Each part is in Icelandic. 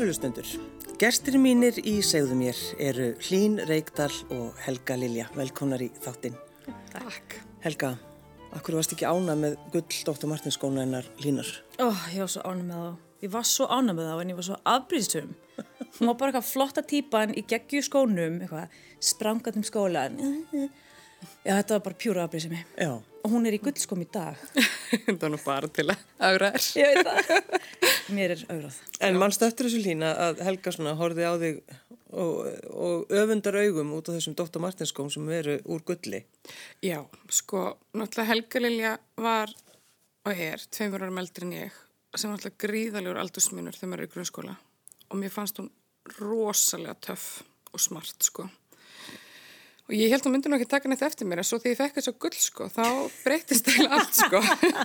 Kæru hlustendur, gestir mínir í segðu mér eru Hlín Reykdal og Helga Lilja. Velkomnar í þáttinn. Takk. Helga, akkur varst ekki ána með gull Dr. Martins skóna hennar Hlínar? Ó, oh, ég var svo ána með þá. Ég var svo ána með þá en ég var svo afbríðsum. Hún var bara eitthvað flotta típan í geggju skónum, eitthvað sprangatum skólan. Já, þetta var bara pjúra afbríðsum mig. Já. Og hún er í gullskóm í dag. Það var nú bara til að augra þér. Ég veit það. Mér er augrað. En mannstu eftir þessu Hlína að Helga svona horfið á þig og, og öfundar augum út á þessum Dr. Martins skóm sem eru úr gulli? Já, sko, náttúrulega Helga Lilja var og er tveimur árum eldri en ég sem var náttúrulega gríðalegur aldursmunur þegar maður er í grunnskóla og mér fannst hún rosalega töff og smart, sko. Og ég held að hún myndi nú ekki taka neitt eftir mér en svo því ég fekk þessu gull sko, þá breytist það allt sko.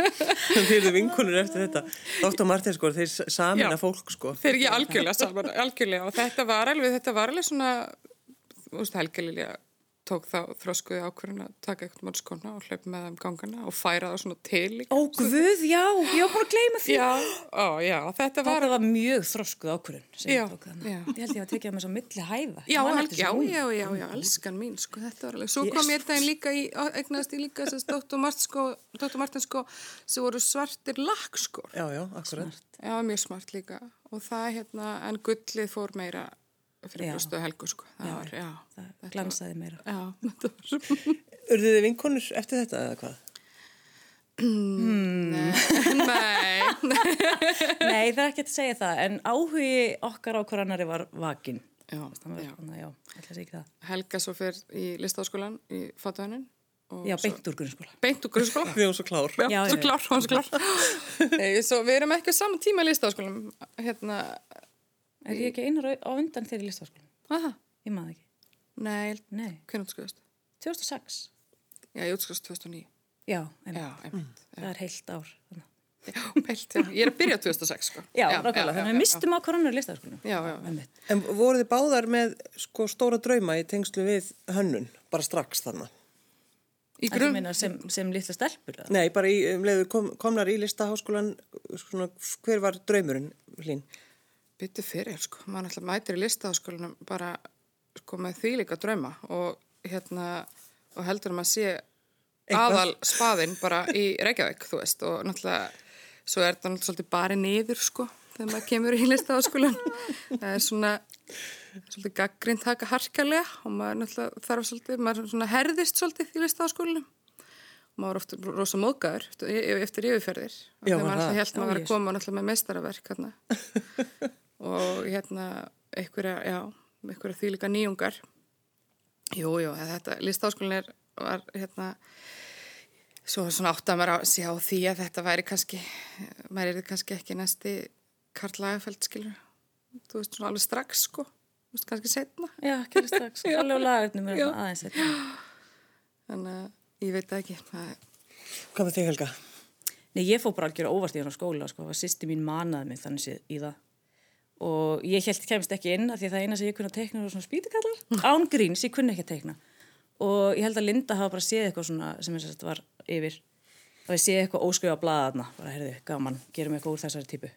Þeir eru vinkunir eftir þetta. Dr. Martins sko, þeir samina Já. fólk sko. Þeir ekki algjörlega saman, algjörlega og þetta var alveg, þetta var alveg svona, þú veist, helgalilega tók þá þróskuði ákvörðin að taka eitthvað mál skona og hlaupa með þeim gangana og færa það svona til líka. Ó, guð, já, ég var búin að gleyma því. Já, ó, já, þetta var, Þetta var mjög þroskuð ákvörðun sem ég tók já. Ég held ég að tekja það með svo milli hæfa. já, já, já, já, já, elskan mín, sko, þetta var alveg, svo kom ég þetta líka í, eignast í líka þess að Dr. Martin sko, sem voru svartir lakkskor. Já, já, akkurat. Já, mjög smart líka og það hérna, en gullið fór meira fyrir Já. brústu helgu sko, það var, já. Það glansaði meira. Já. Urðu þið vinkunir eftir þetta eða hvað? Nei, Nei, það er ekki að segja það, en áhugi okkar á hvorannari var vakin. já, já. já, það. Helga svo fer í listaháskólan í fatuðaninn. Já, beint úr grunnskóla. Beint úr grunnskóla. Við erum svo klár. Já, Já, svo já, já. klár, svo klár. Nei, svo við erum ekki á saman tíma í listaháskólan. Hérna, Er ég ekki einar á undan þeirri listaháskólan? aha, Ég maður ekki. nei, Nei, hvernig útskriðast? 2006. Já, ég útskriðast 2009. Já, einmitt. Já, einmitt. það er heilt ár. Þannig. Já, peilt, já. Ég er að byrja 2006, sko. Já, nákvæmlega, þannig að við mistum á hvorannari listaháskólan. Já, já, Einmitt. En voru þið báðar með sko stóra drauma í tengslu við hönnun, bara strax þarna? Í grunn, sem, sem litla stelpur. eða? Nei, bara í, um leiðu kom, komnar í listaháskólan, svona, hver var draumurinn, Hlín? Byttu fyrir, sko. Maður náttúrulega mætir í listaháskólanum bara, sko, með því líka drauma og hérna, og heldur að maður sé aðal spaðinn bara í Reykjavík, þú veist, og náttúrulega, svo er þetta náttúrulega svolítið bara niður, sko, þegar maður kemur í listaháskólan. Það er svona, svolítið gaggrind taka harkalega og maður náttúrulega þarf svolítið, maður svona herðist svolítið í listaháskólanum. Maður ofta rosa móðgæður eftir, eftir yfirferðir. Og þegar maður alltaf held maður Ó, var að koma náttúrulega með meistaraverk. og hérna einhverja, já, einhverja þýlika nýjungar. Jú, jú, þetta listaháskólinn er, var hérna, svo svona átt að maður að sjá því að þetta væri kannski, maður er kannski ekki næsti Karl Lagerfeld, skilur. Þú veist, svona alveg strax, sko. Þú veist, kannski setna. Já, kæri strax. Alveg lagarnum er það aðeins þetta. Þannig að ég veit það ekki. Það er Hvað með þig, Helga? Nei, ég fór bara algjör óvart í á skóla, sko, að sýsti mín manaði mig þannig séð í það. Og ég held kemst ekki inn af því að það eina sem ég kunni að teikna var svona spýtikallar. Án gríns, ég kunni ekki að teikna. Og ég held að Linda hafa bara séð eitthvað svona sem þess að þetta var yfir. Og ég séð eitthvað óskrifa blaðaðna, bara heyrðu, gaman, gerum eitthvað úr þessari típu.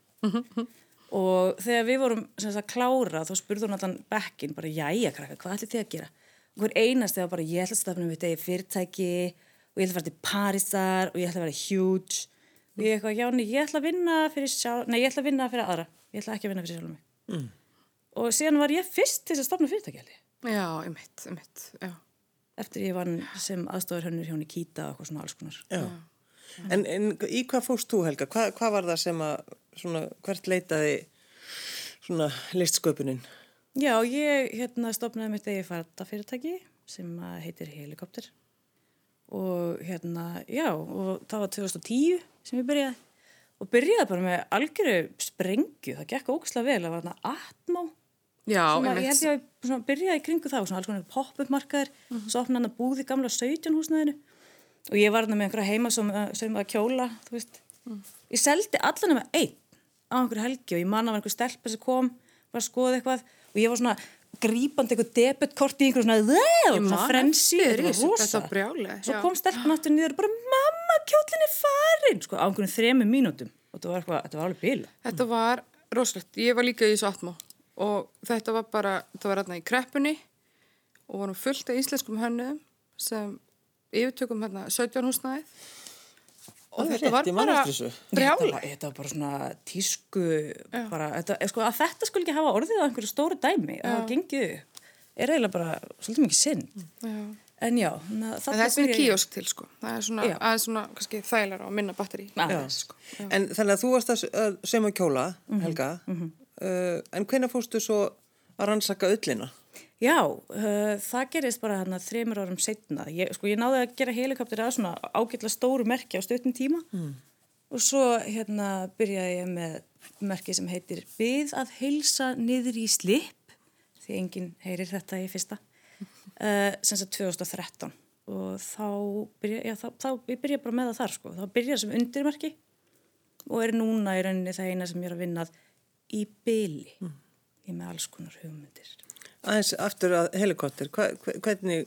og þegar við vorum sem sagt, að klára, þá spurði hún allan bekkin, bara, jæja, krakka, hvað ætli þið að gera? Og hver einast þegar bara, ég ætla að stafna við degi fyrirtæki og ég ætla að fara til Parísar og ég ætla að vera huge og ég eitthvað, já, nei, ég ætla að vinna fyrir sjálf, nei, ég ætla ég ekki að vinna fyrir sjálf mig mm. og síðan var ég fyrst til að stofna fyrirtæki held ég. Já, einmitt, einmitt, já. eftir ég var sem aðstofar hönnur hjá henni Kýta og eitthvað svona alls konar Já. En, en í hvað fóst þú, Helga? Hva, hvað var það sem að, svona, hvert leitaði svona listsköpunin? Já, ég hérna stopnaði mitt eigi farta fyrirtæki sem að heitir Helikopter og hérna, já, og það var 2010 sem ég byrjaði og byrjaði bara með algjöru sprengju, það gekk ógæslega vel, það var þarna Atmó Já, svona, ég held ég að svona, byrjaði kringu það og svona alls konar pop-up markaðir svo opnaði hann að búði gamla 17 húsnæðinu. Og ég var hann með einhverja heima sem, sem að kjóla, þú veist. Ég seldi allan með einn á einhverju helgi og ég manna var einhver stelpa sem kom var að skoða eitthvað. Og ég var svona grípandi eitthvað debutkort í einhverju svona, man frensi, þetta var rosa svo kom stelpan aftur niður og bara mamma, kjólinn er farin sko, á einhverjum þremu mínútum. Og þetta var, eitthvað, þetta var alveg bila Þetta var rosalegt. Ég var líka í þessu atmó og þetta var bara, þetta var hérna í kreppunni og vorum fullt af íslenskum hönnuðum sem yfirtökum hérna 17 húsnæðið og Það þetta var bara brjála. var, þetta var bara svona tísku, bara, þetta, eh, sko, að þetta skulle ekki hafa orðið á einhverju stóru dæmi, að hafa gengið upp, er eiginlega bara svolítið mikið sinn. Já. En já, na, En það er svona kíosk til sko. Það er svona, svona, kannski þægilega og minna batteri. Sko. En þannig að þú varst að, að sema kjóla, Mhm, Helga, uh, en hvenær fórstu svo að rannsaka öllina? Já, uh, það gerist bara hérna þreymur árum setna. Ég, sko, ég náði að gera helikopter að svona ágætla stóru merki á stöttum tíma. Og svo hérna byrjaði ég með merki sem heitir Byð að heilsa niður í slip því enginn heyrir þetta í fyrsta uh, sem sagt 2013 og þá byrja, já, þá, þá ég byrja bara með það þar sko. þá byrja sem undirmerki og er núna í rauninni það eina sem ég er að vinnað í byli ég er með alls konar hugmyndir Aðeins aftur að helikopter, hvernig,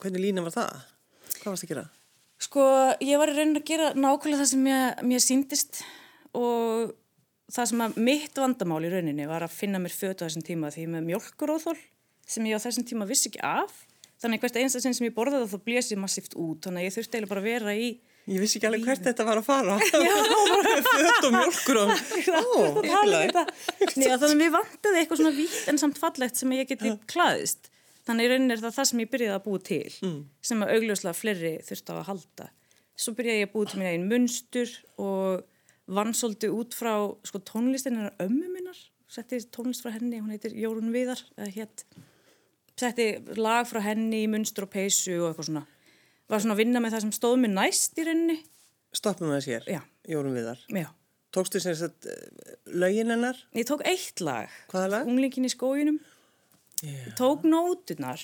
hvernig lína var það? Hvað varst að gera? Sko, ég var í rauninni að gera nákvæmlega það sem mér, mér síndist og það sem að mitt vandamál í rauninni var að finna mér fötu á þessum tíma því ég með mjölkuróþól sem ég á þessum tíma vissi ekki af. Þannig hvert einsta sinn sem ég borðaði þá blés ég massíft út. Þannig að ég þurfti eiginlega bara að vera í Ég vissi ekki alveg hvert þetta var að fara. Já, föt og mjölkur og... Ó, um yfirlega. að þannig að mér vantaði eitthvað svona vítt en samt fallegt sem ég geti klaðist. Þannig í rauninni er það það sem ég byrjaði að búa til, sem að augljóslega fleiri þurfti á að halda. Svo byrjaði ég að búa til mín einn munstur og vann svolítið út frá sko, tónlistin hennar ömmu minnar. Setti tónlist frá henni, hún heitir Jórun Viðar, hétt. Setti lag frá henni munstur og peysu og eitthvað svona. Var svona að vinna með það sem stóð mér næst í rauninni. Stoppum við hér, Já. Jórun Viðar. Já. Tókstu sem sagt eh, lögin hennar? Ég tók eitt lag. Hvaða lag? Unglingin í skóginum. Yeah. Ég tók nótunar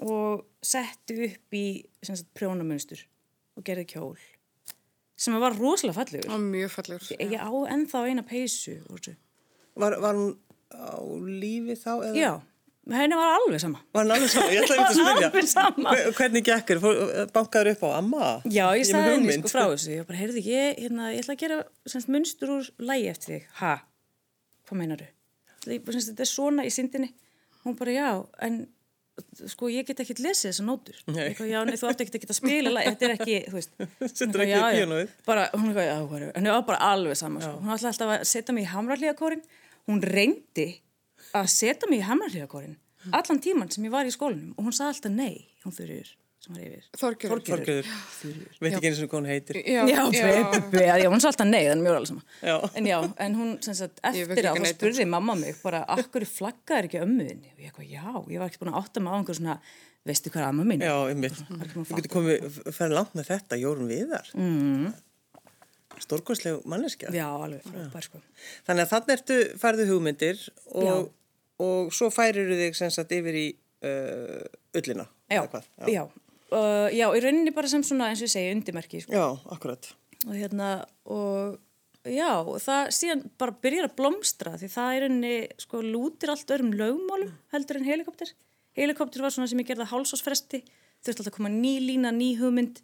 og setti upp í sem sagt, prjónamunstur og gerði kjól. Sem var rosalega fallegur. Og mjög fallegur. Ég á ennþá eina peysu. Var, var hún á lífi þá? Eða? Já, henni var alveg sama. Var hann alveg saman? Ég ætlaði ekki að spyrja. Alveg sama. Hver- Hvernig gekkur? Bankaður upp á amma? Já, ég staði henni sko frá þessu. Ég bara, heyrði, ég, hérna, ég ætla að gera semst, munstur úr lægi eftir þig. Ha? Hvað meinar þú? Þetta er svona í syndinni. Hún bara, já, en sko, ég get ekki lesið þessar nótur. Nei. Bara, Já, nei, þú átt ekki að spila lægi. Þetta er ekki, þú veist. Hún ekki í píanóið. Bara, hún eitthvað, var bara alveg sama, sko. Hún ætlaði alltaf að setja mig í hamrarlíðakórin. Hún reyndi að setja mig í hamrarlíðakórin allan tíman sem ég var í skólanum og hún sagði alltaf nei, hún þurfir sem var yfir. Þorgjörður. Veit ekki eins og hún heitir. Já, Já, Bebbi, já, hún sagði alltaf nei, þannig mjög alveg sama. En já, en hún, sem sagt, eftir að um spurði mamma mig bara, akkur flaggaði ekki ömmuðinni? Og ég eitthvað, já, ég var ekki búin að átta mig á einhver svona, veistu hvað er amma mín? Já, einmitt. Að Þú getur komið, ferð langt með þetta, Jórun Viðar. Mm. Stórkvæsleg manneskja. Já, alveg, frábær, sko. Þannig að þannig ertu færðu hugmyndir og, Já. Og svo færir þig sem sagt yfir í uh, ullina. Já, hvað? já. Uh, já, í rauninni bara sem svona, eins og ég segi, undirmerki, sko. Já, akkurat. og hérna og já, það síðan bara byrjar að blómstra því það er rauninni sko lútir allt öðrum lögmálum heldur en helikopter helikopter var svona sem ég gerði að hálsásfresti þurfti alltaf að koma ný lína, ný hugmynd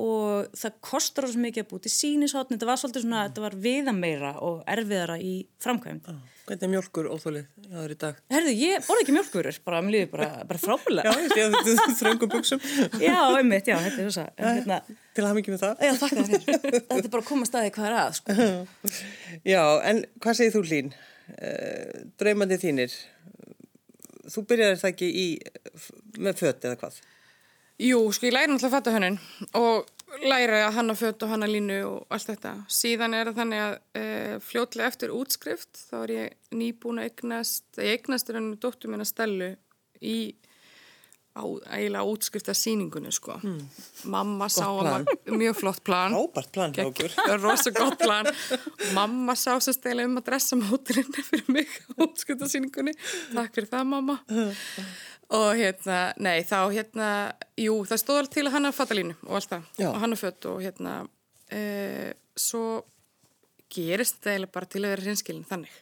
og það kostar svo mikið að búti sínishotn, þetta var svolítið svona þetta var viðameira og erfiðara í framkvæmd. Hvernig er mjölkur óþólið þér í dag? Herðu, ég borði ekki mjölkurur, bara mér líður bara, bara Já, frábælega. ég sé að er þröngum buksum. Já, einmitt, já, þetta er þess að, en hérna, Til að hafa mikið með það. já, þakka þér. Þetta er bara að koma staði hvað er að, sko. Já, en hvað segir þú Hlín? Uh, draumandi þínir, þú byrjar það ekki í, með fött eða hvað? Jú, sko ég læri náttúrulega að fatta hönnun og læri að hanna fött og hanna línu og allt þetta. Síðan er það þannig að e, fljótlega eftir útskrift þá er ég nýbúin að eignast, ég eignast er henni dóttur mín að stelu í á, eiginlega útskrifta síningunni sko. Mamma sá að plan. maður, mjög flott plan. Ábært plan hjá okkur. Rosa gott plan. Mamma sá sér stela um að dressa móturinn fyrir mig á útskrifta síningunni. Takk fyrir það mamma. Og hérna, nei, þá hérna, jú, það stóð alveg til að hanna fattalínu og allt það. Já. Og hanna fött og hérna, e, svo gerist þetta eiginlega bara til að vera hinskilin þannig.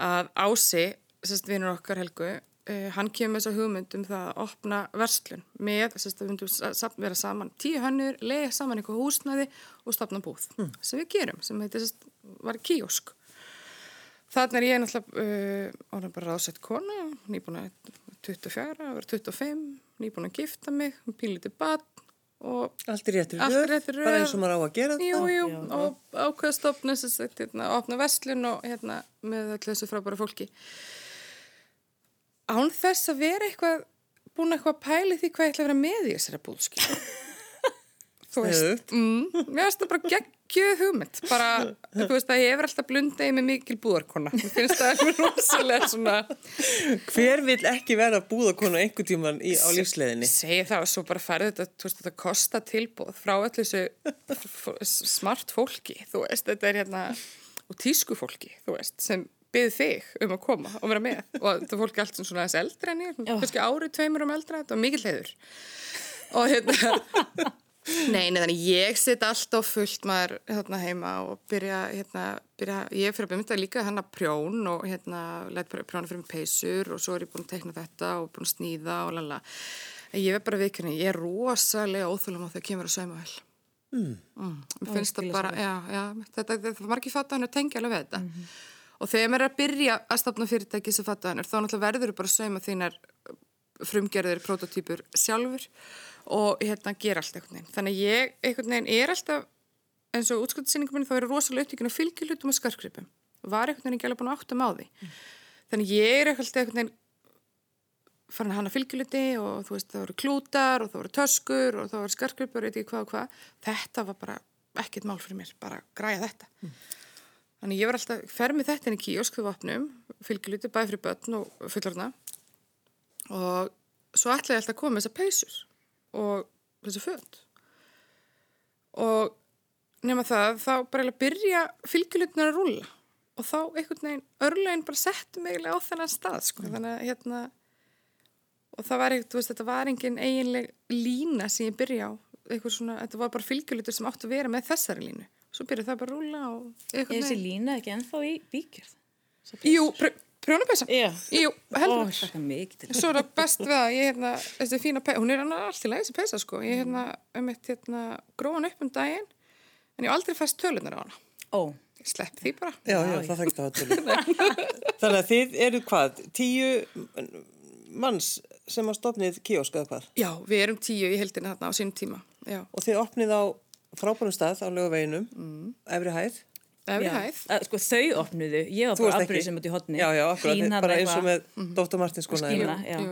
Að Ási, sérst vinur okkar Helgu, e, hann kemur með þessa hugmynd um það að opna verslun með, sérst að við myndum vera saman tíu hannur, lega saman eitthvað húsnæði og stopna búð. Sem við gerum, sem heitir, sérst, var kíosk. Þannig er ég náttúrulega uh, orðin bara ráðsett kona, nýbúin að 24, að vera 25, nýbúin að gifta mig, pínlítið badn og Allt er réttur röð, bara eins og maður á að gera Jú, jú, Já. og ákveða stopna þess að hérna, opna vestlun og hérna með þessu frábæra fólki. Án þess að vera eitthvað, búin eitthvað að pæli því hvað ég ætla að vera með í þessari búlskil. Þú veist, mm, mér finnst það bara geggjöð hugmynd. Bara, þú veist að ég hefur alltaf blundið með mikil búðarkona. Mér finnst það alveg rosalega svona, Hver vill ekki vera búðakona einhver tíman í, á lífsleðinni? segi það og svo bara færði þetta, þú veist, þetta kosta tilbúð frá öllu þessu smart fólki, þú veist, þetta er hérna, og tísku fólki, þú veist, sem byggði þig um að koma og vera með og þetta fólki er allt sem svona aðeins eldra en ég, kannski árið tveimur um eldra, þetta var mikill heiður og hérna Nei, nei, þannig ég sitt alltaf fullt maður hérna heima og byrja, hérna, byrja, ég fyrir að byrja líka hann að prjón og hérna, læt prjóna fyrir mig peysur og svo er ég búin að tekna þetta og búin að sníða og lala. Ég er bara viðkynni, ég er rosalega óþúlum á þegar kemur að sauma vel. Mm. Mér finnst það bara, já, já, þetta, þetta, þetta margir fattaðanur tengja alveg við þetta. Og þegar maður er að byrja að stopna fyrirtæki sem fattaðanur, þá náttúrulega verður bara að sauma þínar frumgerðir prototýpur sjálfur og hérna gera allt einhvern veginn. Þannig ég einhvern veginn er alltaf eins og útskottsýningum minn þá er rosalega upptíkin að fylgja hlutum og skarkripum. Var einhvern veginn ekki alveg búin að áttum á því. Þannig að ég er alltaf einhvern veginn farin að hana fylgjuluti og þú veist það voru klútar og það voru töskur og það voru skarkripur og eitthvað hvað og hvað. Þetta var bara ekkert mál fyrir mér, bara græja þetta. Þannig ég var alltaf, fer með þetta inn í kíosk þú vapnum, fylgjuluti bæði fyrir börn og fullorna og svo ætlaði ég alltaf að koma með þessar peysur og þessi föt. Og nema það þá bara eiginlega byrja fylgjulutnar að rúlla. Og þá einhvern veginn örlögin bara settu mig eiginlega á þennan stað sko. þannig að hérna og það var eitthvað, þetta var engin eiginleg lína sem ég byrja á. Eitthvað svona, þetta var bara fylgjulutur sem áttu að vera með þessari línu svo byrja það bara að rúlla og Er þessi veginn lína ekki ennþá í bíkjörð? Jú, pr prjónupessa Já. Jú, heldur þakka mikið til. Svo er það best við að ég hérna, þessi fína peysa, hún er annað allt í þessi peysa sko, ég hérna, um eitt hérna, gróðan upp um daginn, en ég aldrei fæst tölunar á hana. Ó, Ég slepp því bara. Já, já, það þekkt að það Þannig að þið eru hvað, tíu manns sem á stopnið kíosk eða hvað? Já, við erum tíu í heldina þarna á sínum tíma, já, Og þið opnið á frábærum stað á lögaveginum, mm. efri hæð. efri hæð. Að, Sko þau opnuðu, ég var bara varst afbrýð ekki. sem út í hotni. Já, já, akkurat, bara eins og með mm. Dóttar Martins skona. Jú.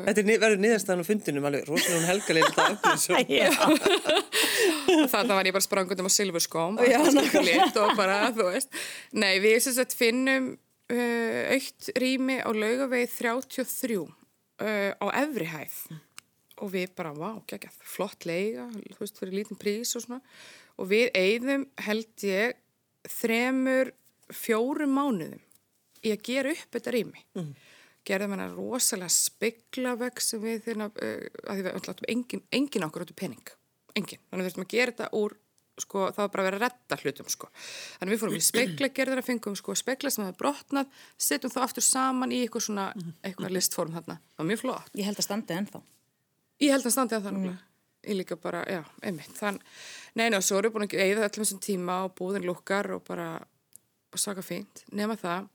Þetta er ni- verður niðurstaðan á fundinum alveg, rosalega helga leita afbyrðisum. Já, Þarna var ég bara sprangundum á silfurskóm og Já, allt lit og bara, þú veist. Nei, við sem sagt finnum uh, aukt rými á laugavegi 33 uh, á efri hæð og við bara, vá, geggjað, flott leiga, þú veist, fyrir lítinn prís og svona og við eigðum, held ég, þremur, fjórum mánuðum í að gera upp þetta rými. Mm. Gerðum hennar rosalega speglavegg sem við þeirna, uh, að því við ætlum engin, engin okkur áttu pening, engin. Þannig við þurfum að gera þetta úr, sko, það var bara að vera að redda hlutum, sko. Þannig við fórum í speglagerðina, fengum sko spegla sem hefði brotnað, setjum þá aftur saman í eitthvað svona, eitthvað listform þarna. Það var mjög flott. ég held að standi ennþá. Ég held að standi að það náttúrulega. Ég líka bara, já, einmitt. Þann, neina, og svo við búin að eigða öllum þessum tíma og búðin lukkar og bara og saka fínt. Nema það,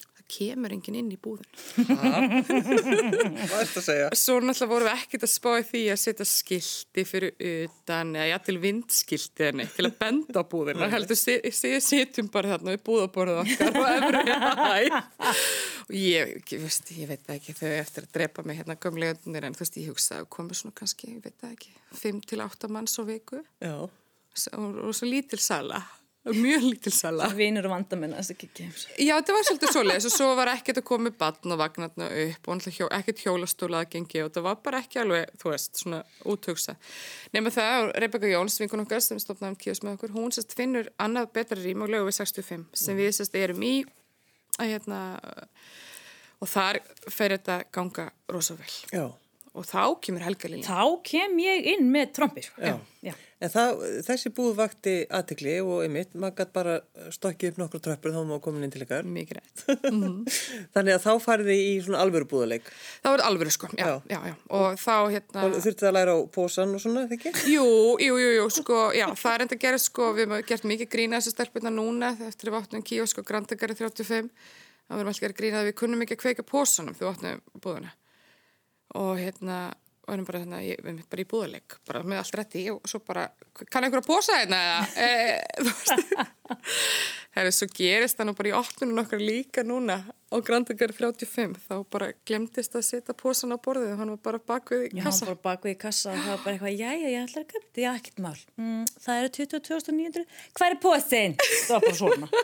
það kemur enginn inn í búðin. Hvað er þetta að segja? Svo náttúrulega vorum við ekkert að spáði því að setja skildi fyrir utan eða jættil vindskildi eða neitt til að benda á búðina. Heldur, séu sitjum bara þarna við búðaborðið okkar og. Og ég, ég, veist, ég veit það ekki þau eftir að drepa mig hérna gömlegundir en þú veist, ég hugsa að komið svona kannski, ég veit það ekki, 5 til 8 manns á viku Já. og, og svo lítil sala, mjög lítil sala. Vinur og vandamenn, þessi ekki. Já, þetta var svolítið og svo var ekkert að koma með batn og vagnarna upp og hjó, ekkert hjólastóla að gengi og það var bara ekki alveg, þú veist, svona úthugsa. Nefnum það, Rebecca Jóns, vinkun okkar sem stopnaði um kíos með okkur, hún sérst finnur annað betra rým og lögu við 65 sem við sérst erum í að hérna og þar fer þetta ganga rosa vel Já. Og þá kemur helgalínu. Þá kem ég inn með trombi, sko. Já. Já. En það, þessi búð vakti aðtikli og einmitt, maður gæti bara stokkið upp nokkru tröppur þá var maður komin inn til ykkar. Mikið rétt. Þannig að þá farið í svona alvöru búðuleik. Það var alveg sko, já, Já. já, já. Og þá hérna... Og þurfti að læra á pósan og svona, þegar ekki? Jú, jú, jú, jú, sko, já, það er enda að gera sko, við hefum gert mikið grína þessu stelpuna núna eftir að við áttum kíosk og grandagari 35 þá verðum alltaf að grína að við kunnum ekki að kveika pósanum þegar við áttum búðuna og hérna varum bara hérna, ég, við mitt bara í búðuleik bara með allt rétti og svo bara kann einhver að pósa hérna eða e, veist Herri, svo gerist það nú bara í opnunum okkar líka núna á grandagari 35 þá bara glemtist að setja pósan á borðið hann var bara bakvið í Já, hann kassa bara bakvið í kassa og það var bara eitthvað, jæja, ég ætla að köpa þetta, já, ekkert mál. Mm, það eru 22.900, hvað er póstin? Það var bara svona.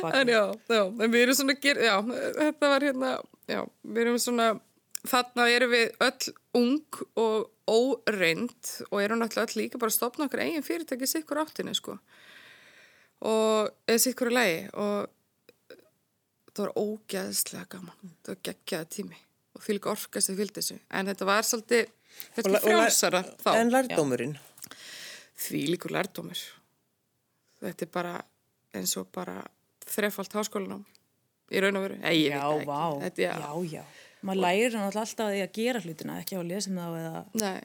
En já, já, en við erum svona, já, þetta var hérna, já, við erum svona, þarna erum við öll ung og óreind og erum náttúrulega öll líka bara að stopna okkur eigin fyrirtæki sikkur áttinni, sko. Og, eða sikkur í lagi og það var ógæðslega gaman, það var geggjaða tími og líka orka sem fylgdi þessu. En þetta var svolítið, frjálsara þá. En lærdómurinn. því líkur lærdómur. Þetta er bara eins og bara þrefald háskólanám í raun og veru. Nei, Já, vá, já, já. Maður lærir hann alltaf að því að gera hlutina, ekki á að lesa með þá eða... Nei,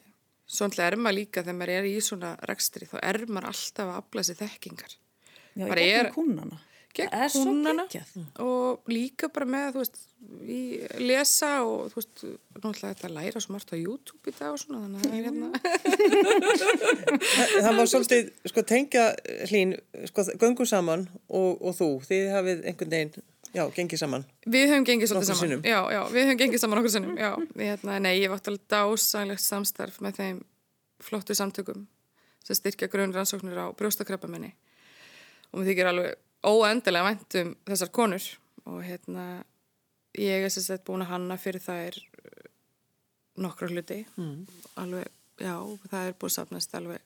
svona er maður líka þegar maður er í svona rekstri, þá er maður alltaf að afla sér þekkingar. Já, í er- kúnana. Gegn er svo kúnnana geggjað. og líka bara með, þú veist, í lesa og þú veist, náttúrulega þetta að læra svo margt á YouTube í dag og svona, þannig að það er hérna. Það, má svolítið sko, tengja hlín, sko, göngum saman og, og þú, þið hafið einhvern veginn, já, gengið saman. Við höfum gengið svolítið saman. sinnum. Já, já, við höfum gengið saman okkur sinnum. Já, hérna, nei, ég var alveg dásanlegt samstarf með þeim flottu samtökum sem styrkja grunnrannsóknir á brjóstakrabbaminni. Og mér þykir alveg óendilega vænt um þessar konur og hérna, ég er sem sagt búin að hanna fyrir þær uh, nokkra hluti. Mm. Alveg, já, það er búin að safnast alveg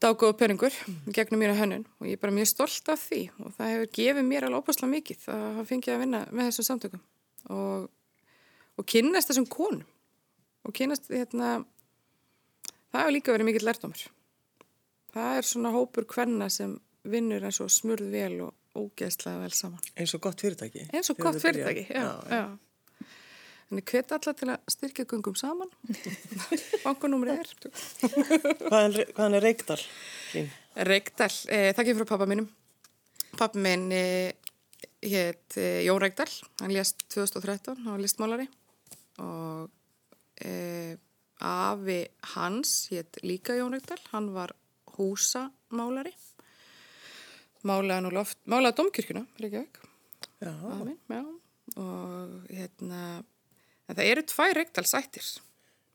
dágóðu peningur gegnum mínu hönnun og ég er bara mjög stolt af því og það hefur gefið mér alveg óbúslega mikið að hafa fengið að vinna með þessum samtökum og, og kynnast þessum konum og kynnast hérna það hefur líka verið mikill lærdomur það er svona hópur kvenna sem vinnur eins og smurð vel og ógeðslega vel saman Eins og gott fyrirtæki. eins og gott fyrirtæki já, já. en ég hvet alla til að styrkja gungum saman. Bankanúmri er. Hvaðan, er Reykdal? Reykdal, e, það kemur frá pappa mínum. Pappa minn e, hétt e, Jón Reykdal, hann lést 2013, hann var listmálari. Og e, afi hans hétt líka Jón Reykdal, hann var húsamálari. Málaði nú loft, málaði domkirkuna, Reykjavík, Já, afi minn, já, og hérna, en það eru tvær Reykdalsættir.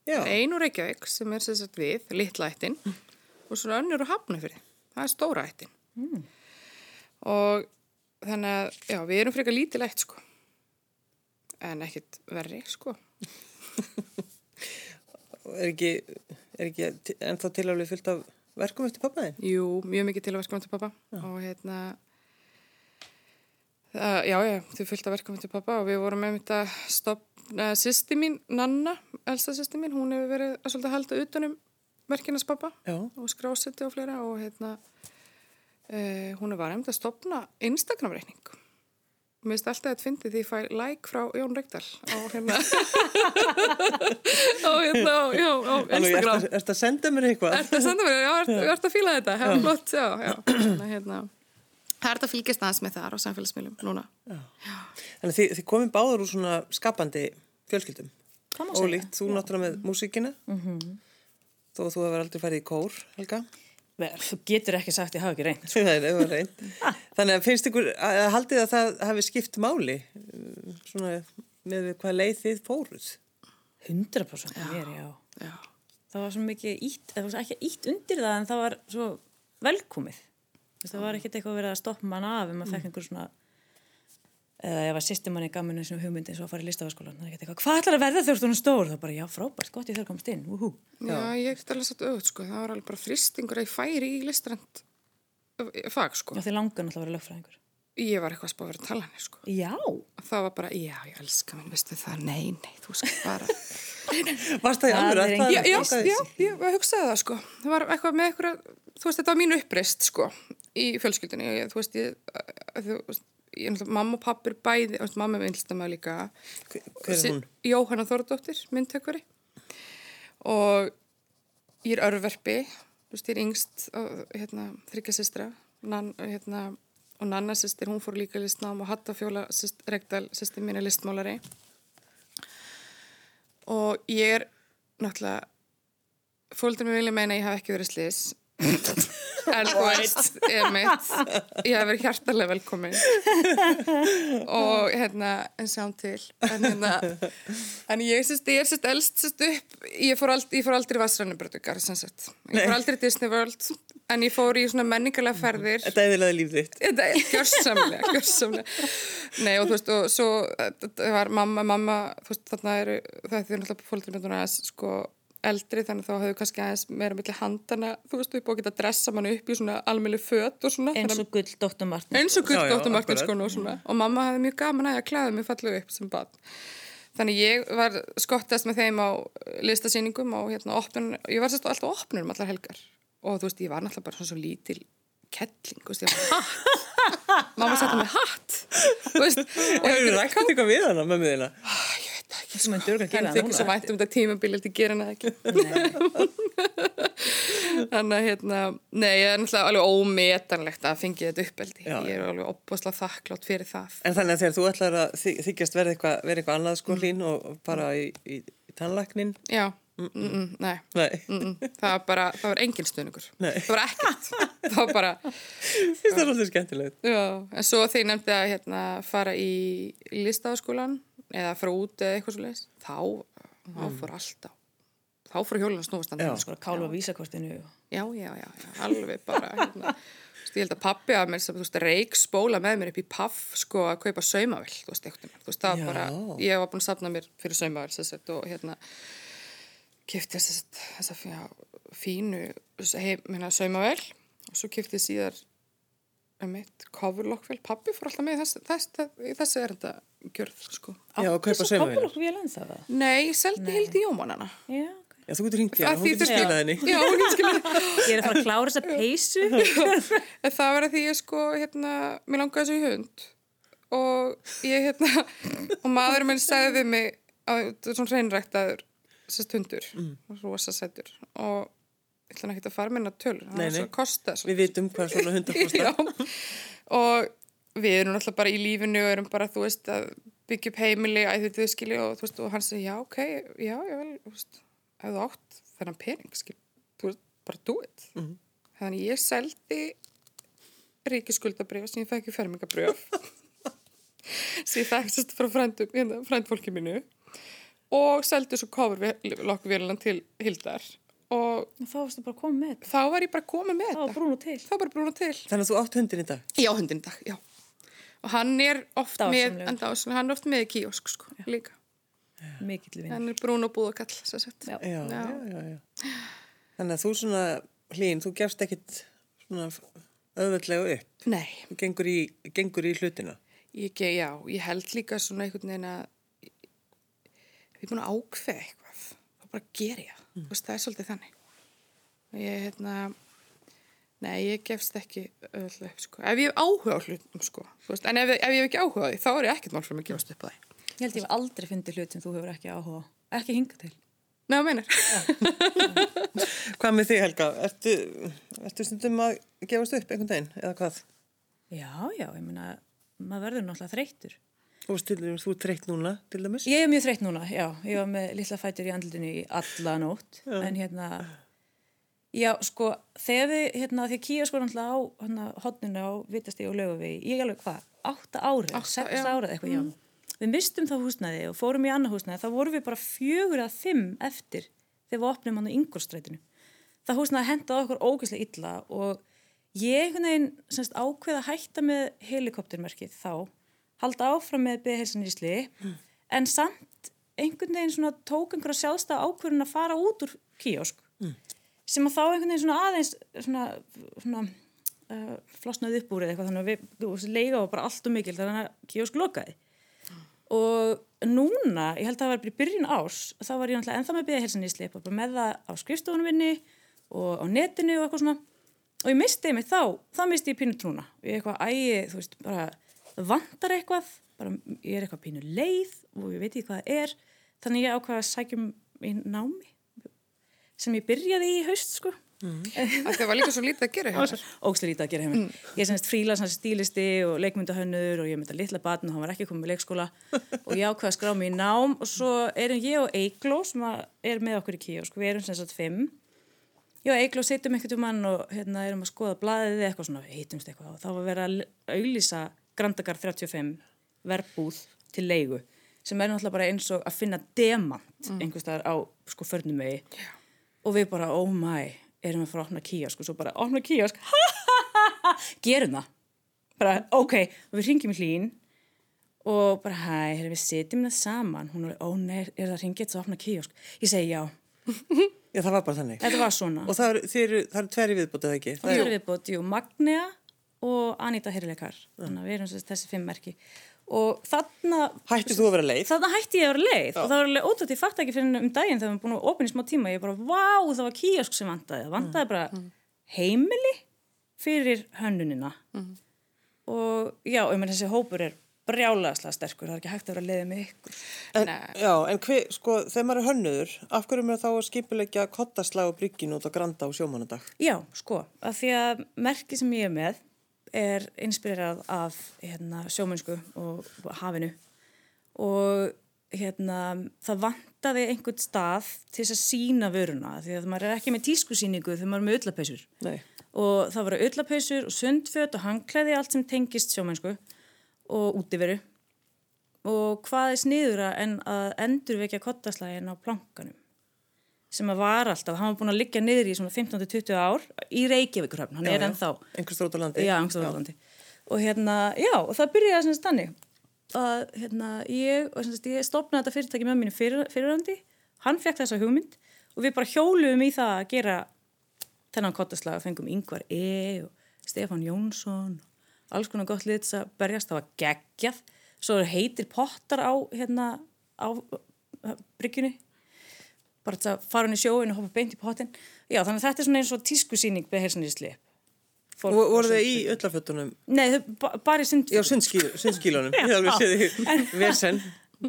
já, Einu Reykjavík sem er sem sagt við, litla ættin og svona önnur og hafnafyrir. Það er stóra ættin. Og þannig að, já, við erum frekar lítið ætt, sko. En ekkit verri, sko. er ekki, er ekki ennþá tilaflega fullt af verkum eftir pappaðin? Jú, mjög mikið til að verka með til pappa. Og hérna, það, já, já, þau fylgta verka með til pappa og við vorum með þetta stopna, sýsti mín, Nanna, elsta sýsti mín, hún hefur verið að svolítið halda utanum verkinast pappa. Já, og skrásetti og fleira og hérna uh, hún var hefnd að stopna Instagram-reikning. Mér finnst alltaf að þetta fyndi því ég fæ like frá Jón Reykdal á hérna á hérna á, já, á Instagram ertu ert að senda mér eitthvað? Ertu að senda mér, já, ertu, ertu að fíla þetta? Hefur flott, já, já. Að, hérna, það er þetta að fylgjast aðeins með það á samfélagsmiðlum núna Þannig að þið, þið komið báður úr svona skapandi fjölskyldum. Ólíkt, þú náttúrulega með músíkina, þó að þú hefur aldrei farið í kór, Helga. Vel, Þú getur ekki sagt ég hafa ekki reynd. Það var reynd. Þannig að finnst ykkur, að að haldið að það hafi skipt máli, uh, svona með hvað leið þið fóruð. 100% já. mér, já. Já, Það var svo mikið ítt, það var ekki ítt undir það en það var svo velkomið. Það var ekkert eitthvað verið að stoppa mann af ef maður fekk einhver svona eða ef að sýstimanni gaf mér þessum hugmyndi eins og að fara í listafaskólan, það er ekkert eitthvað, hvað ætlar að verða þegar þú ert stór? Það er bara, já, frábært, gott ég þarf komast inn, úhú. já, ég er alveg satt auðvitað sko, það var alveg bara þristingur að ég færi í listrand fag sko Já, þið langar náttúrulega að vera lögfræðingur. Ég var eitthvað að spá að vera að tala henni, sko. Já. Það var bara, já, ég elska minn, veistu það, nei, nei, þú skal bara... Varst það í Það er að engin- já, já, já, ég hugsaði það, sko. Það var eitthvað með eitthvað, þú veist, þetta var mín uppreist, sko, í fjölskyldunni. Ég, þú veist, ég, þú veist, ég, mamma og pappi er bæði, þú veist, mamma er vinstamæð líka. Hver er hún? Jóhanna Þórdóttir, myndtökvari. Og ég er örverfi, þú veist, ég er yngst, hérna, og Nanna sýstir, hún fór líka listnám og Hatta Fjóla syst, Regdal, sýstir mín er listmálari. Og ég er náttúrulega, fólkdur mig vilja meina að ég hafi ekki verið slis. En þú veist, ég mitt, ég hef verið hjartalega velkomin. og hérna, en sjáum til. En hérna, en ég, sýst, ég er sérst elst sérst upp, ég fór, ald, ég fór aldrei vassrannubröðugar. Ég fór aldrei Disney World, en ég fór í svona menningarlega ferðir. Þetta eðilaði líf þitt. Þetta er gjörsamlega, gjörsamlega. Nei og þú veist, og svo það var mamma, mamma, þú veist, þarna eru, það er því náttúrulega fólkdur með aðeins, sko, eldri, þannig að þá hefur kannski aðeins meira milli handana, þú veist, upp og geta dressa mann upp í svona almjölu föt og svona. Eins og gull Dr. Martin. að- eins og Dóttur Martin sko og svona. Og mamma hafði mjög gaman að ég að klæða mig fallega upp sem bad. Þannig ég var skottast með þeim á listasýningum og hérna opnun, ég var sérst alltaf opnur um allar helgar. Og þú veist, ég var náttúrulega bara svona svo lítil kettling, þú veist, ég var hatt. mamma sætti með hatt. Þú veist, Og hefur rækt eitthvað við hana, mömmu þína? Hann dörgla að Henni gefa þykir svo vænt um þetta tímabíl til að gera hana ekki. Þannig að hérna, nei, ég er náttúrulega alveg ómetanlegt að fengi þetta uppeldi. Ég er alveg opbúslega þakklátt fyrir það. En þannig að þegar þú ætlar að þy- þykjast verða eitthvað, verða eitthvað annað Mm. sko hlín og bara í, í, í tannlæknin? Já, mm -mm, nei. Nei, Mm -mm. Það var bara, það var engin stuðningur. Nei. Það var ekkert. Það var bara, það svolítið skemmtilegt. já. En svo þegar ég nefndi að hérna, fara í listafaskólan eða fara út eða eitthvað svo leiðis, þá, þá fór alltaf. Þá fór hjólinn að snúast annað. Sko að kála á vísakortinu. Já, já, já, já, alveg bara, hérna. Ég held að pappi að mér sem, veist, reik spóla með mér upp í paff, sko, að kaupa saumavill, þú veist, eitthvað. Þú veist, það Já. bara, ég var búin að safna mér fyrir saumavill, þess að, og hérna, kefti þess að, fínu, heim, hérna, saumavill, og svo kefti ég síðar, um mitt, kofurlokkvel, pappi fór alltaf með þess, þess, þess, þessi er þetta gjörð, sko. Já, og kaupa svo það? Nei, ég seldi hildi jómanana. Já, ok. Já, þú getur hringt Að hún því getur skilað henni. Já, hún getur skilað henni. Ég er að fara að klára þessa peysu. En það var að því ég sko, hérna, mér langaði þessu í hund og ég, hérna, og maður minn sagði við mig að þetta er svona hreinræktaður sérst hundur, mm. rosa sættur og ég ætla ekki að fara minna tölur, það var svo að kosta svo. Við vitum hvað svona hundar kostar. Já, og við erum náttúrulega bara í lífinu og erum bara, þú veist, að byggja upp heimili, æði þið skilji og þú veist, og hann segi, já, ok, já, ég vel, ef þú átt þennan pening, skil, þú veist, bara do it. Mhm. Þannig ég seldi ríkiskuldabrif sem ég fæk í fermingabrif sem ég sérst frá hérna, frændfólki mínu og seldi svo kofurlokkvélan til Hildar og Þá varstu bara koma með þetta. þá var ég bara komin með Það var þetta. Þá var bara brún og til. Þannig að þú átt hundin í dag. Já, hundin í dag, já. Og hann er oft með, hann er oft með í kíosk, sko, líka. Mikill vinn. Hann er brún og búð og kall. Já. Já, já, já, já. Þannig að þú svona hlín, þú gefst ekkit svona auðveldlega upp. Nei, gengur í, gengur í hlutina. ég, ge- já, ég held líka svona einhvern veginn að ef ég er búin að ákveða eitthvað, þá bara ger ég það. Mm. Það er svolítið þannig. Og ég, hérna, nei, ég gefst ekki upp, sko. Ef ég hef áhuga á hlutum, sko. Þú Veist, en ef, ef ég hef ekki áhuga á því, þá er ég ekkert mál fyrir mig að gefast upp á því. Ég held ég hef aldrei fundið hlut sem þú hefur ekki áhuga. Ekki hinga til. Nei, það meinar. Hvað með þig Helga? Ertu, ertu stundum að gefast upp einhvern daginn eða hvað? Já, já, ég meina, maður verður náttúrulega þreyttur. Til dæmis, þú er þreytt núna til dæmis. Ég er mjög þreytt núna, já. Ég var með litla fætur í andlutinu í alla nótt. En hérna, já, sko, þegar við, hérna, því kýja sko náttúrulega á hérna, hotninu á Vitasti og Laugavegi, ég alveg hvað, átta árið, Átta, sex já. árið eitthvað, já. Við mistum þá húsnæði og fórum í annað húsnæði, þá vorum við bara fjögur að fimm eftir þegar við opnum hann á yngurstrætinu. Það húsnæði hendaði okkur ógeðslega illa og ég einhvern veginn semst, ákveð að hætta með helikoptermerkið þá, halda áfram með beðhelsinni en samt einhvern veginn svona tók einhverja sjálfstæða ákvörðun að fara út úr kíosk sem að þá einhvern veginn svona aðeins svona, svona uh, flosnaði upp úr eða eitthvað þannig að við, leiga var bara allt og mikil þannig að kiosk lokaði. Og núna, ég held að það var bara í byrjun ás þá var ég náttúrulega ennþá með og bara með það á skrifstofunum minni og á netinu og eitthvað svona. Og ég misti mig þá, þá misti ég pínu trúna. Ég eitthvað ægi, þú veist, bara vantar eitthvað, bara ég er eitthvað pínu leið og ég veit ekki hvað það er þannig ég ákvaða að sækjum í námi sem ég byrjaði í haust sko. Það var líka svo lítið að gera þér. ógslega lítið að gera heim ég er semst fríla stílisti og leikmyndahönnur og ég myndi að litla batn og hann var ekki komið með leikskóla. Og ég ákvaði að skrá mig í nám og svo erum ég og Eigló sem að er með okkur í kiosk við erum sem sagt fimm og Eigló sittum ekkert um hann og hérna erum að skoða blaðið eða eitthvað svona heitumst eitthvað og þá var verið að auðlýsa Grandagar 35 verbúð til leigu sem er náttúrulega bara eins og að finna demant einhvers staðar á sko förnum megi og við bara, oh my, erum við að fara að opna kíask og svo bara, opna kíask gerum það. Bara, ok, og við ringjum í hlín og bara, hæ, við sitjum það saman. Hún er, ó nei, er það ringið til að opna kíask ég segi já, Já, það var bara þannig. þetta var svona. Og það eru, þið eru, það eru tveri viðbútið ekki? og það er viðbútt, jú, Magnea og Anita Hirleikar þannig að við erum þessi fimm merki. Og þarna Hættið þú að vera leið? þarna hætti ég að vera leið. Og það var alveg ótrútt, ég fatt ekki fyrir um daginn þegar við erum búin að opna í smá tíma ég bara, vá, það var kíask sem vantaði. Það vantaði bara heimili fyrir hönnunina. Og já, og ég menn þessi hópur er brjálaðslega sterkur, það er ekki hægt að vera leiðið með ykkur. En, já, en hver, sko, þegar maður er hönnuður, af hverju maður þá að skipulegja kottaslag og bryggin út á Granda á sjómannadag? Já, sko, af því að merki sem ég er með er inspirerað af hérna, sjómennsku og hafinu. Og hérna, það vantaði einhvern stað til þess að sína vöruna því að maður er ekki með tískusýningu þegar maður er með öllapeysur og það voru öllapeysur og sundföt og hangklæði allt sem tengist sjómennsku og útiveru. Og hvað er sniðura en að endurvekja kottaslægin á plankanum sem að var alltaf, hann var búin að liggja niður í svona 15-20 ár í Reykjavíkurhöfn, hann Já, er ennþá. Einhvers þrótt á landi? Já, Angstóðalandi og hérna, já, og það byrjaði sem stanni að hérna, ég, og sem sagt, ég stopnaði þetta fyrirtæki með mínu fyrir, fyrirhandi hann fekk þessa hugmynd og við bara hjóluðum í það að gera þennan kottaslag, fengum Yngvar E og Stefán Jónsson alls konar gott lið þess að berjast. Það var geggjað, svo heitir pottar á hérna á bryggjunni bara þess að fara hann í sjóin og hoppa beint í pottin já, þannig að þetta er svona eins og tískusýning með heilsan í slip Og voru þið í öllafötunum? Nei, þau ba bara í sundskílunum. Ég alveg séð því versen,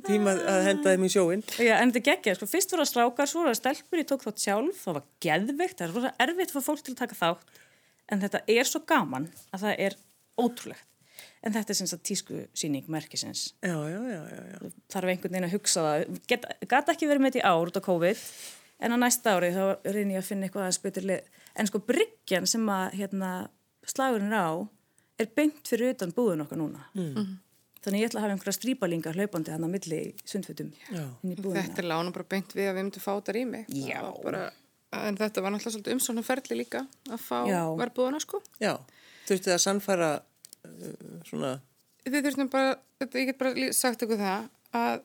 tíma að henda þeim í sjóin. Já, en þetta geggja, sko, fyrst voru það strákar, svo voru það stelpur, ég tók þátt sjálf, það var geðveikt, það er svo erfitt fyrir fólk til að taka þátt, en þetta er svo gaman að það er ótrúlegt. En þetta er sem sagt tísku síning merkisins. Já, já, já, já, já. Þarf einhvern veginn að hugsa það. Get, gat ekki verið með þetta í ár út á COVID, en á næsta ári þá reynir ég að finna eitthvað aðeins betur lið. En sko bryggjan sem að hérna, slagurinn er á er beint fyrir utan búðun okkar núna. Mm. Þannig ég ætla að hafa einhverja strípalingar hlaupandi hann á milli í sundfutum. Þetta er lána bara beint við að við myndum fá þetta rými. Já. Það Bara, en þetta var náttúrulega umsóknum ferli líka að fá Já. verbúðuna sko. Já, þurftið að sannfæra svona, Þið þurftum bara, þetta, ég get bara sagt ykkur það að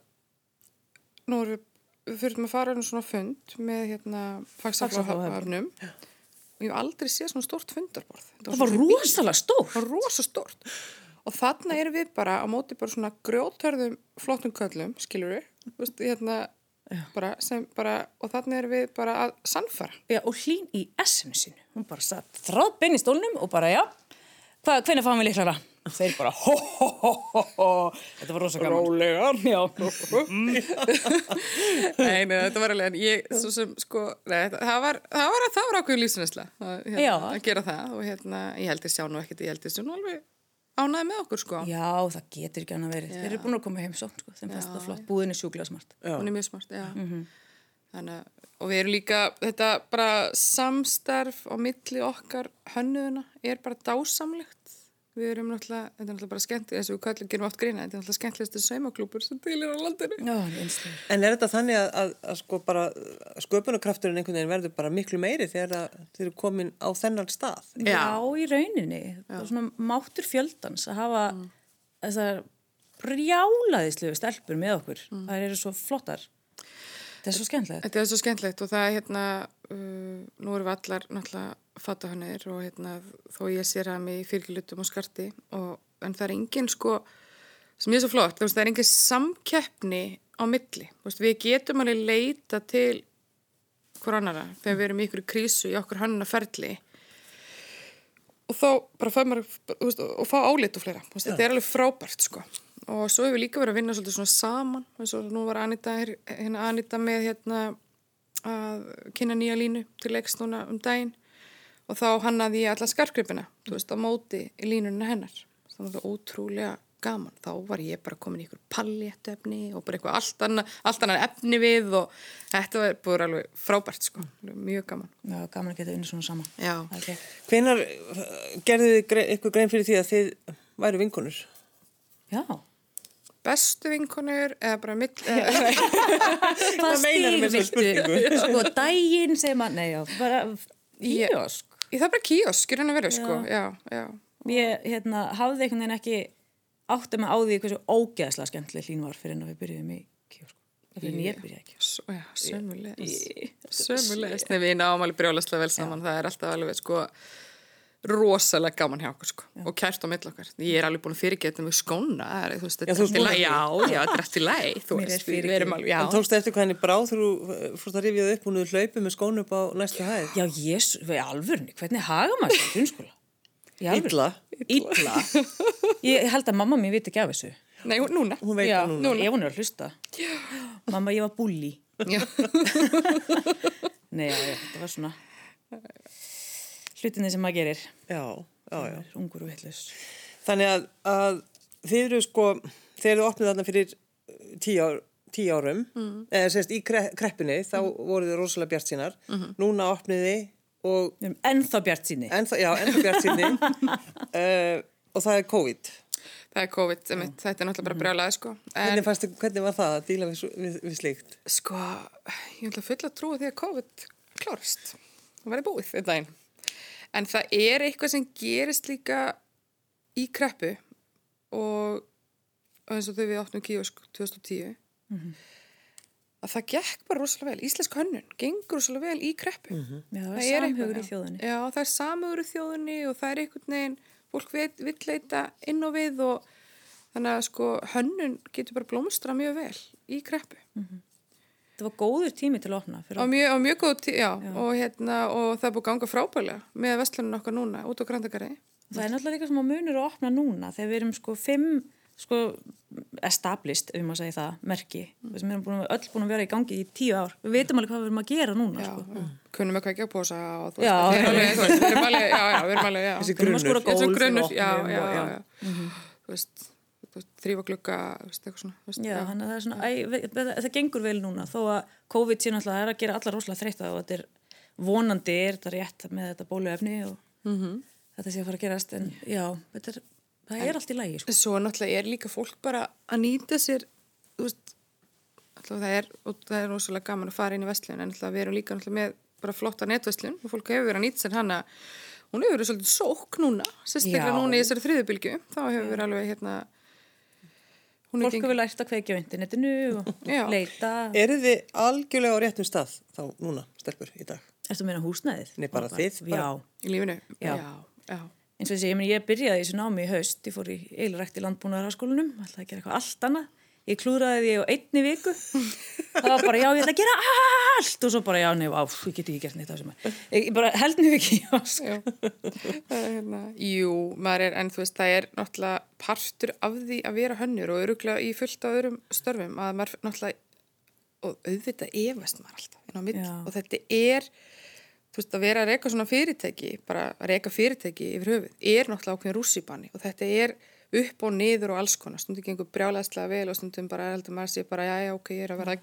nú erum við, við þurftum að fara um svona fund með hérna fagsaflahafnum og ég hef aldrei séð svona stórt fundarborð. Það var mikið. rosalega stór. Það var rosa stórt. Og þarna erum við bara á móti bara svona grjótörðum flottum köllum, skilur við, veist, hérna, bara, sem bara, og þarna erum við bara að sannfara. Já, og hlín í essinu sinu. Hún bara satt þráð bein í stólnum og bara, já, hvernig fáum við líklara? Þeir bara, ho, ho, ho, ho, ho. Þetta var rosa gaman. Rólegar. Já. Nei, nei, þetta var alveg, en ég, svo sem, sko, nei, það var, það var, það var ákveður lífsinesla að, hérna, að gera það og hérna, ég held ég sjá nú ekkert, ég held ég sjá nú alveg ánæði með okkur, sko. Já, það getur ekki annað verið. Þeir eru búin að koma heim svo, sko, þeim fannst það flott. Búðin er sjúklega smart. Hún er mjög smart, já. Þannig að, og við erum líka, þetta bara samstarf á milli okkar hönnuðuna er bara dásamlegt. Við erum náttúrulega, þetta er náttúrulega bara skemmt, þess að við kallum gerum oft grína, þetta er náttúrulega skemmtilegastu saumaklúpur sem er á landinu. Já, einslega. En er þetta þannig að, að, að sko bara sköpunarkrafturinn einhvern veginn verður bara miklu meiri þegar að þið eru komin á þennan stað? Já, í rauninni. Það var svona máttur fjöldans að hafa þessar brjálaðislu stelpur með okkur. Það eru svo flottar. Þetta er svo skemmtilegt. Þetta er svo skemmtilegt og það er hérna, uh, nú erum við allar náttúrulega fattahannir og hérna þó ég sér að mig í fyrkilutum og skarti og, en það er engin sko, sem er svo flott, það er engin samkeppni á milli. Veist, við getum alveg leita til hver annara þegar við erum í ykkur krísu í okkur hannuna ferli og þá bara fá maður, veist, og fá álit og fleira. Veist, þetta er alveg frábært sko og svo hefur við líka verið að vinna svolítið svona saman eins og nú var Anita, hér- hérna Anita með hérna að kynna nýja línu til leiks núna um daginn og þá hannaði ég alla skarkripina þú veist, á móti í línunina hennar það var ótrúlega gaman þá var ég bara komin í ykkur palléttefni og bara eitthvað allt annað, allt annað efni við og þetta var búið alveg frábært sko, alveg mjög gaman Já, gaman að geta unnið svona saman. Já. Okay. Hvenar gerðu þið gre- ykkur grein fyrir því að þið væru vinkonur? Já. Bestu vinkonur eða bara eða, Hvað meinarðu með þessari stig viltu? spurningu? Sko, daginn segir maður, nei, já, bara Ég- íosk. Í það er bara kíosk, er hann að vera, sko, já, já. Ég, hérna, hafði einhvern veginn ekki átti mig á því hversu ógeðslega skemmtileg hlín var fyrir en að við byrjuðum í kiosk. Fyrir en ég í. S já, sömulegis. Sömulegis. Nei, við náum alveg brjólaslega vel saman, það er alltaf alveg, sko, rosalega gaman hjá okkur, sko, og kært á mill okkar. Ég er alveg búin að fyrirgeta mig skóna, er, veist, Já, þetta er allt í ert lagi, búin já, já, þetta er allt í lagi, þú Mér er veist, við fyrirgefið. erum alveg, já. En tókstu eftir hvað henni bráð þegar þú eh, fórst að rifjaði upp og nú hlaupið með skónu upp á næstu hæð? Já, jésu, við alvörni, hvernig haga maður þessu grunnskóla? Illa. Illa. Ég held að mamma mér viti ekki af þessu. Nei, hún- núna. Hún veit Já, það núna. ef hún er að hlusta. Mamma, ég var. Já. Nei, já, já, þetta var svona hlutinni sem maður gerir. Já, já, já. Það er ungur og vitlaus. Þannig að, að þið eru sko, þegar þú opnið þarna fyrir eh, tíu, ár, tíu árum, mm. eða sérst í kre, kreppinni, þá voru þið rosalega bjart sínar. Núna opnið þið og, ennþá bjart síni. ennþá, já, ennþá bjart síni uh, og það er COVID. Það er COVID, einmitt, þetta er náttúrulega bara brjálaði, sko. En, Hvernig, fannst, þið- hvernig var það að díla við, við, við slíkt? sko, ég ætla fulla að trúa því að COVID klárast. Það væri búið þetta einn. En það er eitthvað sem gerist líka í kreppu og, eins og þau við áttum kíosk 2010 að það gekk bara rosalega vel. Íslensk hönnun gengur rosalega vel í kreppu. Já, það Það er samhugur í þjóðinni. Já, það er samhugur í þjóðinni og það er einhvern veginn, fólk vill leita inn og við og þannig að sko hönnun getur bara blómstra mjög vel í kreppu. Það var góður tími til að opna. Og mjög, og mjög góð, tí- já, Og, hérna, og það er búið að ganga frábælega með vestlunum okkar núna út á Grandagarði. það er náttúrulega líka sem að munur að opna núna þegar við erum sko fimm sko established, ef maður segi það, merki. Mm. Við erum búin, að- öll búin að vera í gangi í tíu ár. Við veitum alveg hvað við erum að gera núna. Já, Sko. kunnum við kveikja á posa og þú Já. veist, við erum alveg, þú veist, við erum alveg, já, já, við erum alveg, já. Þessi gólf grunnur, og já, já, og- já, já. Þú veist, þú veist, þrýfa að það gengur vel núna þó að COVID náttúrulega það er að gera allar rosalega þreytta og þetta er vonandi er þetta rétt með þetta bóluefni og Mhm. þetta sé að fara að gerast en já, þetta er, það er allt í lagi sko. Svo náttúrulega er líka fólk bara að nýta sér, veist, alltaf það er, og það er rosalega gaman að fara inn í vestlun, en alltaf við erum líka náttúrulega með bara flotta netverslun og fólk hefur verið að nýta sér hana, hún hefur verið svolítið sók núna, sérstaklega núna í þessari þriðubilgju, þá hefur verið alveg hérna, hún er Fólk hefur lært að kveikja á internetinu og leita Eru þið algjörlega á réttum stað þá núna, stelpur, í dag? Ertu að meina húsnæðið? Nei, bara þið, bara. Í lífinu. Já. já, já. eins og þessi, ég, meni, ég byrjaði í þessu námi í haust, ég fór í eilrækt í landbúnaðarháskólanum, alltaf að gera eitthvað allt annað. Ég klúðraði því á einni viku. Það var bara, já, ég ætla að gera allt. Og svo bara, já, nei, á, ég get ekki gert neitt á sem er. Ég bara held mér ekki, hérna, jú, maður er, en þú veist, það er náttúrulega partur af því að vera hönnur og öruglega í fullt af öðrum störfum að maður náttúrulega, og auðvitað efast maður alltaf á og þetta er, þú veist, að vera að reyka svona fyrirtæki, bara að reyka fyrirtæki yfir höfuð, er náttúrulega ákveðin rússibanni. Og þetta er upp og niður og alls konar, stundum gengur brjálæðslega vel og stundum bara heldur maður sé bara, já, já, ok, ég er að vera er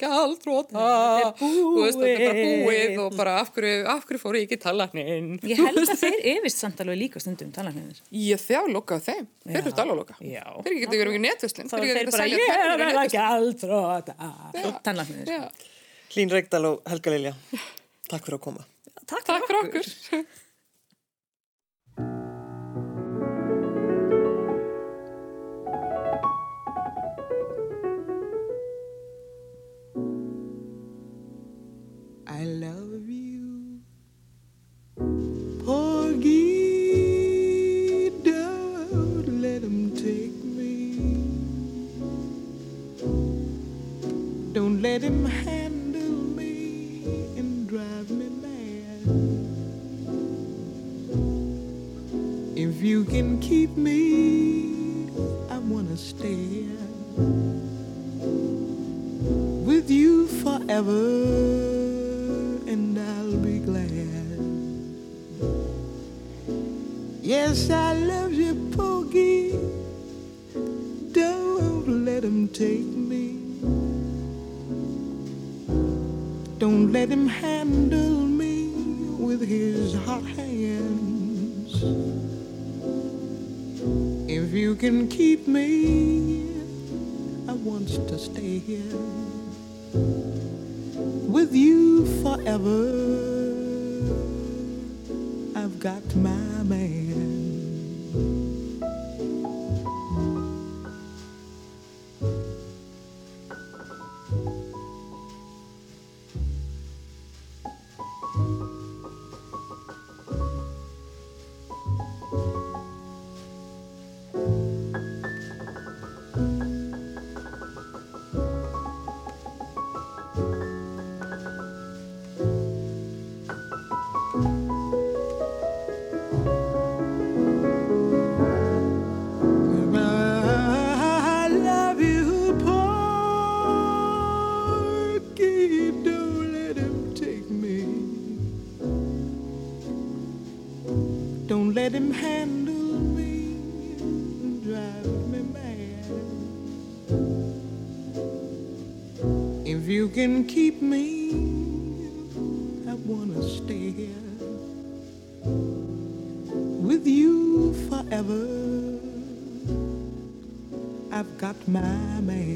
þú veist, þetta er bara búið. og bara af hverju, af hverju fór ég ekki talagnin? Ég held að þeir efist samt alveg líka stundum tannlæknir. Ég þjá lokaðu þeim, þeir eru alltaf loka. Þeir getur verið ekki netverslun Þá er þeir bara, ég er að vera gjaldróta. Tannlæknir. Já. Hlín Reykdal og Helga Lilja, takk fyrir að koma. Takk, Takk fyrir okkur let him handle me and drive me mad. If you can keep me, I wanna stay with you forever, and I'll be glad. Yes, I love you, Pokey. Don't let him take me. Let him handle me with his hot hands. If you can keep me, I want to stay here with you forever. I've got my man. I've got my man.